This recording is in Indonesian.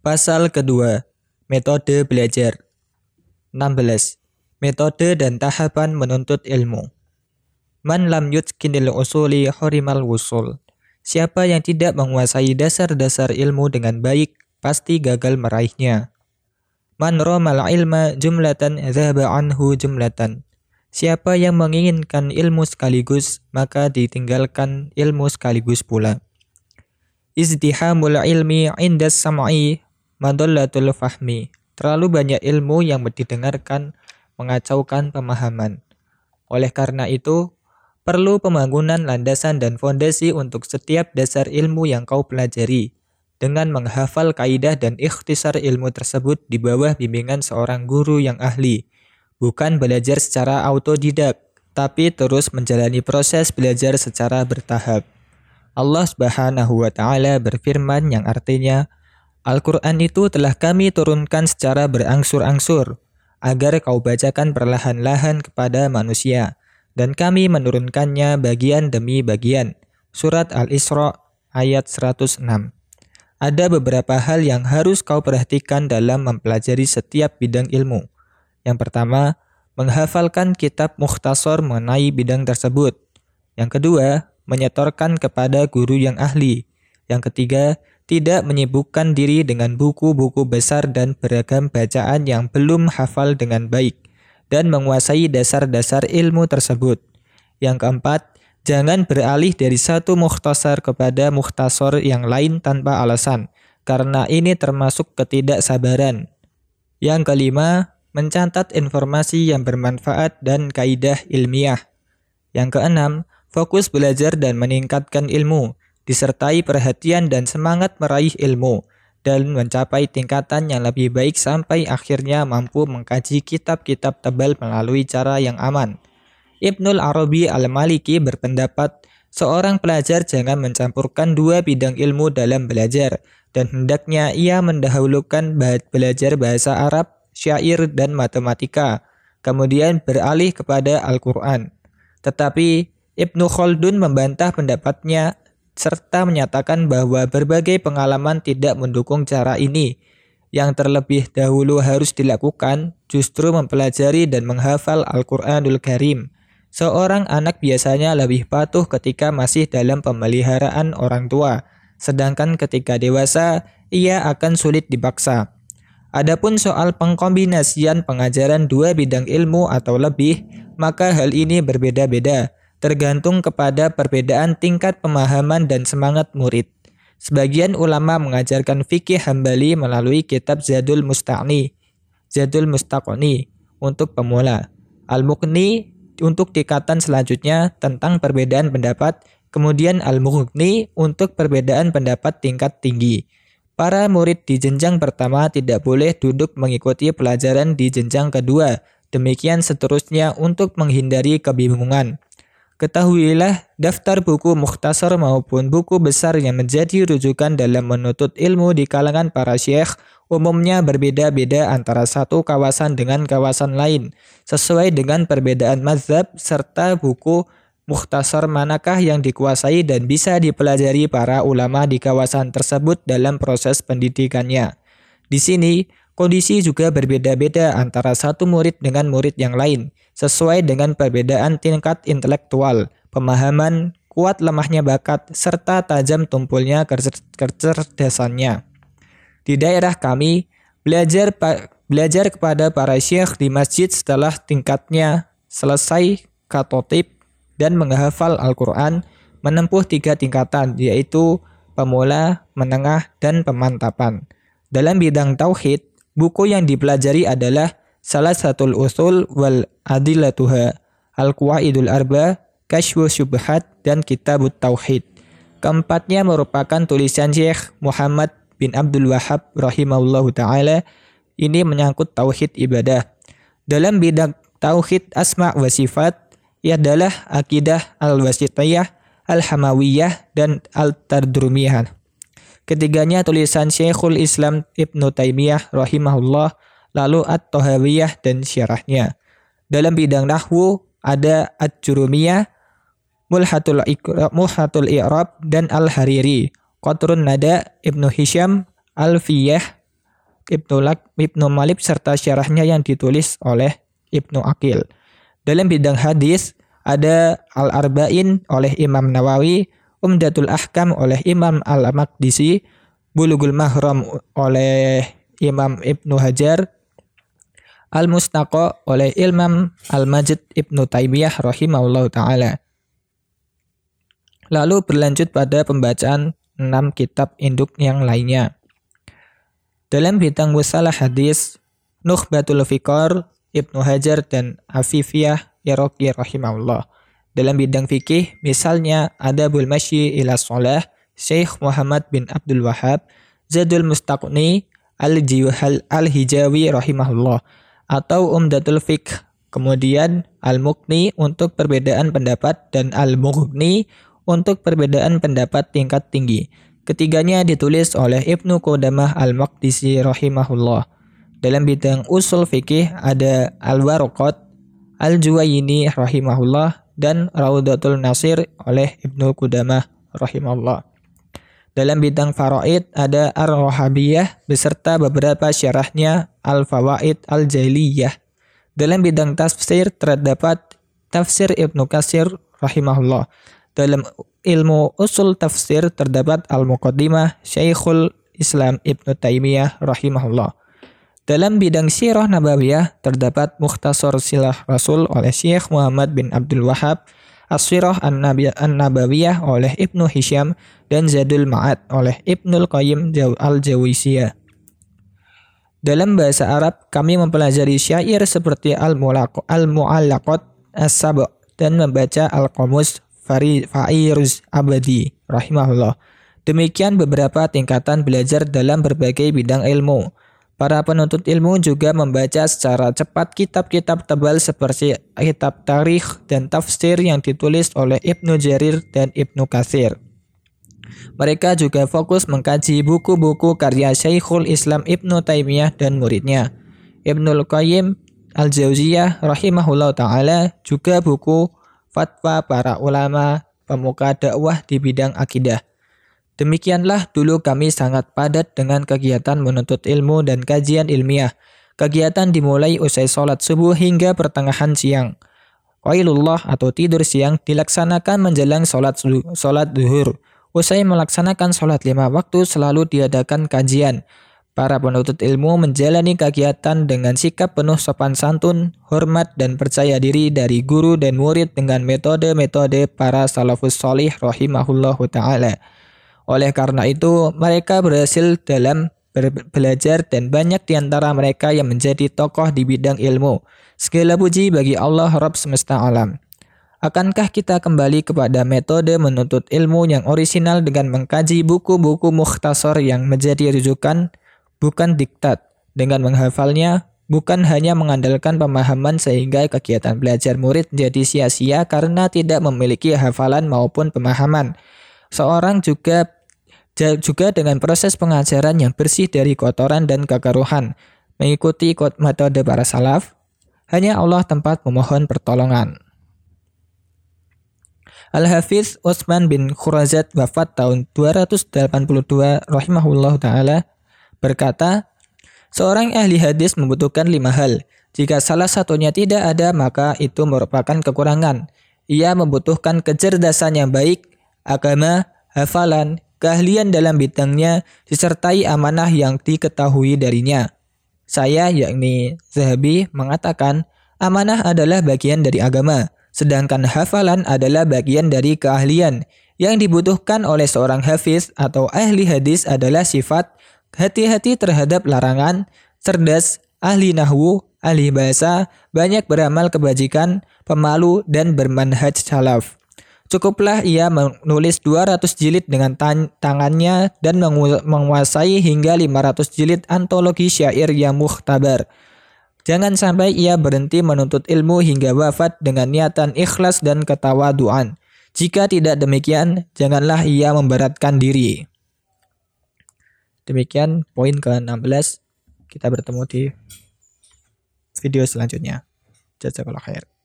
Pasal kedua, metode belajar. 16. Metode dan tahapan menuntut ilmu. Man lam yutkinil usuli hurimal wusul. Siapa yang tidak menguasai dasar-dasar ilmu dengan baik, pasti gagal meraihnya. Man romal ilma jumlatan zahaba anhu jumlatan. Siapa yang menginginkan ilmu sekaligus, maka ditinggalkan ilmu sekaligus pula. Izdihamul ilmi indas sam'i Madallatul fahmi. Terlalu banyak ilmu yang didengarkan mengacaukan pemahaman. Oleh karena itu, perlu pembangunan landasan dan fondasi untuk setiap dasar ilmu yang kau pelajari dengan menghafal kaidah dan ikhtisar ilmu tersebut di bawah bimbingan seorang guru yang ahli. Bukan belajar secara autodidak, tapi terus menjalani proses belajar secara bertahap. Allah Subhanahu wa taala berfirman yang artinya Al-Quran itu telah kami turunkan secara berangsur-angsur, agar kau bacakan perlahan-lahan kepada manusia, dan kami menurunkannya bagian demi bagian. Surat Al-Isra ayat 106 Ada beberapa hal yang harus kau perhatikan dalam mempelajari setiap bidang ilmu. Yang pertama, menghafalkan kitab mukhtasar mengenai bidang tersebut. Yang kedua, menyetorkan kepada guru yang ahli. Yang ketiga, tidak menyibukkan diri dengan buku-buku besar dan beragam bacaan yang belum hafal dengan baik, dan menguasai dasar-dasar ilmu tersebut. Yang keempat, jangan beralih dari satu mukhtasar kepada mukhtasar yang lain tanpa alasan, karena ini termasuk ketidaksabaran. Yang kelima, mencatat informasi yang bermanfaat dan kaidah ilmiah. Yang keenam, fokus belajar dan meningkatkan ilmu disertai perhatian dan semangat meraih ilmu dan mencapai tingkatan yang lebih baik sampai akhirnya mampu mengkaji kitab-kitab tebal melalui cara yang aman. Ibnul Arabi al-Maliki berpendapat seorang pelajar jangan mencampurkan dua bidang ilmu dalam belajar dan hendaknya ia mendahulukan belajar bahasa Arab, syair, dan matematika, kemudian beralih kepada Al-Quran. Tetapi Ibnu Khaldun membantah pendapatnya serta menyatakan bahwa berbagai pengalaman tidak mendukung cara ini. Yang terlebih dahulu harus dilakukan justru mempelajari dan menghafal Al-Quranul Karim. Seorang anak biasanya lebih patuh ketika masih dalam pemeliharaan orang tua, sedangkan ketika dewasa ia akan sulit dipaksa. Adapun soal pengkombinasian pengajaran dua bidang ilmu atau lebih, maka hal ini berbeda-beda tergantung kepada perbedaan tingkat pemahaman dan semangat murid. Sebagian ulama mengajarkan fikih hambali melalui kitab Zadul Mustaqni, Zadul Mustaqni untuk pemula, Al-Muqni untuk tingkatan selanjutnya tentang perbedaan pendapat, kemudian Al-Mughni untuk perbedaan pendapat tingkat tinggi. Para murid di jenjang pertama tidak boleh duduk mengikuti pelajaran di jenjang kedua, demikian seterusnya untuk menghindari kebingungan. Ketahuilah, daftar buku mukhtasar maupun buku besar yang menjadi rujukan dalam menuntut ilmu di kalangan para syekh umumnya berbeda-beda antara satu kawasan dengan kawasan lain, sesuai dengan perbedaan mazhab serta buku mukhtasar manakah yang dikuasai dan bisa dipelajari para ulama di kawasan tersebut dalam proses pendidikannya. Di sini, kondisi juga berbeda-beda antara satu murid dengan murid yang lain sesuai dengan perbedaan tingkat intelektual, pemahaman, kuat lemahnya bakat, serta tajam tumpulnya kecerdasannya. Di daerah kami, belajar belajar kepada para syekh di masjid setelah tingkatnya selesai katotip dan menghafal Al-Quran menempuh tiga tingkatan, yaitu pemula, menengah, dan pemantapan. Dalam bidang tauhid, buku yang dipelajari adalah salah satu usul wal adilatuha al-qawaidul arba kashfu syubhat dan kitabut tauhid. Keempatnya merupakan tulisan Syekh Muhammad bin Abdul Wahab rahimahullahu taala. Ini menyangkut tauhid ibadah. Dalam bidang tauhid asma wa sifat ia adalah akidah al-wasitiyah, al-hamawiyah dan al-tardrumiyah. Ketiganya tulisan Syekhul Islam Ibnu Taimiyah rahimahullah lalu At-Tohawiyah dan syarahnya. Dalam bidang nahwu ada At-Jurumiyah, Mulhatul, Iqrab, Mulhatul I'rab dan Al-Hariri. Qatrun Nada, Ibnu Hisham, Al-Fiyah, Ibnu, Lak, Ibnu Malik serta syarahnya yang ditulis oleh Ibnu Akil. Dalam bidang hadis ada Al-Arba'in oleh Imam Nawawi, Umdatul Ahkam oleh Imam Al-Maqdisi, Bulugul Mahram oleh Imam Ibnu Hajar, Al-Mustaqa oleh Imam Al-Majid Ibnu Taimiyah rahimahullah taala. Lalu berlanjut pada pembacaan enam kitab induk yang lainnya. Dalam bidang wasalah hadis, Nukhbatul Fikor, Ibnu Hajar dan Afifiyah Iraqi rahimahullah. Dalam bidang fikih, misalnya ada Masyi ila Salah, Syekh Muhammad bin Abdul Wahab, Zadul Mustaqni, Al-Hijawi rahimahullah, atau Umdatul Fiqh, kemudian Al-Muqni untuk perbedaan pendapat dan Al-Mughni untuk perbedaan pendapat tingkat tinggi. Ketiganya ditulis oleh Ibnu Qudamah Al-Maqdisi rahimahullah. Dalam bidang usul fikih ada Al-Warqat, Al-Juwayini rahimahullah dan Raudatul Nasir oleh Ibnu Qudamah rahimahullah. Dalam bidang faraid ada Ar-Rohabiyah beserta beberapa syarahnya Al-Fawaid Al-Jailiyah. Dalam bidang tafsir terdapat Tafsir Ibnu Kasir rahimahullah. Dalam ilmu usul tafsir terdapat Al-Muqaddimah Syekhul Islam Ibnu Taimiyah rahimahullah. Dalam bidang sirah nabawiyah terdapat Mukhtasar Silah Rasul oleh Syekh Muhammad bin Abdul Wahab, As-Sirah An-Nabawiyah oleh Ibnu Hisham dan Zadul Ma'ad oleh Ibnul Qayyim Al-Jawisiyah. Dalam bahasa Arab, kami mempelajari syair seperti Al-Mu'allaqat, As-Sab' dan membaca Al-Qamus Fairuz Abadi rahimahullah. Demikian beberapa tingkatan belajar dalam berbagai bidang ilmu. Para penuntut ilmu juga membaca secara cepat kitab-kitab tebal seperti kitab tarikh dan tafsir yang ditulis oleh Ibnu Jarir dan Ibnu Katsir. Mereka juga fokus mengkaji buku-buku karya Syekhul Islam Ibnu Taimiyah dan muridnya. Ibnul Qayyim Al-Jauziyah rahimahullah taala juga buku fatwa para ulama pemuka dakwah di bidang akidah. Demikianlah dulu kami sangat padat dengan kegiatan menuntut ilmu dan kajian ilmiah. Kegiatan dimulai usai sholat subuh hingga pertengahan siang. Qailullah atau tidur siang dilaksanakan menjelang sholat, sholat duhur. Usai melaksanakan sholat lima waktu selalu diadakan kajian. Para penuntut ilmu menjalani kegiatan dengan sikap penuh sopan santun, hormat, dan percaya diri dari guru dan murid dengan metode-metode para salafus solih rahimahullahu ta'ala. Oleh karena itu, mereka berhasil dalam belajar dan banyak di antara mereka yang menjadi tokoh di bidang ilmu. Segala puji bagi Allah Rabb semesta alam. Akankah kita kembali kepada metode menuntut ilmu yang orisinal dengan mengkaji buku-buku mukhtasar yang menjadi rujukan bukan diktat. Dengan menghafalnya, bukan hanya mengandalkan pemahaman sehingga kegiatan belajar murid jadi sia-sia karena tidak memiliki hafalan maupun pemahaman. Seorang juga juga dengan proses pengajaran yang bersih dari kotoran dan kekeruhan, mengikuti metode para salaf, hanya Allah tempat memohon pertolongan. Al-Hafiz Utsman bin Khurazat wafat tahun 282 rahimahullah taala berkata, seorang ahli hadis membutuhkan lima hal. Jika salah satunya tidak ada, maka itu merupakan kekurangan. Ia membutuhkan kecerdasan yang baik, agama, hafalan, keahlian dalam bidangnya, disertai amanah yang diketahui darinya. Saya, yakni Zahabi, mengatakan amanah adalah bagian dari agama, sedangkan hafalan adalah bagian dari keahlian. Yang dibutuhkan oleh seorang hafiz atau ahli hadis adalah sifat hati-hati terhadap larangan, cerdas, ahli nahwu, ahli bahasa, banyak beramal kebajikan, pemalu, dan bermanhaj salaf. Cukuplah ia menulis 200 jilid dengan tan tangannya dan menguasai hingga 500 jilid antologi syair yang muhtabar. Jangan sampai ia berhenti menuntut ilmu hingga wafat dengan niatan ikhlas dan ketawaduan. Jika tidak demikian, janganlah ia memberatkan diri. Demikian poin ke-16. Kita bertemu di video selanjutnya. Jazakallah khair.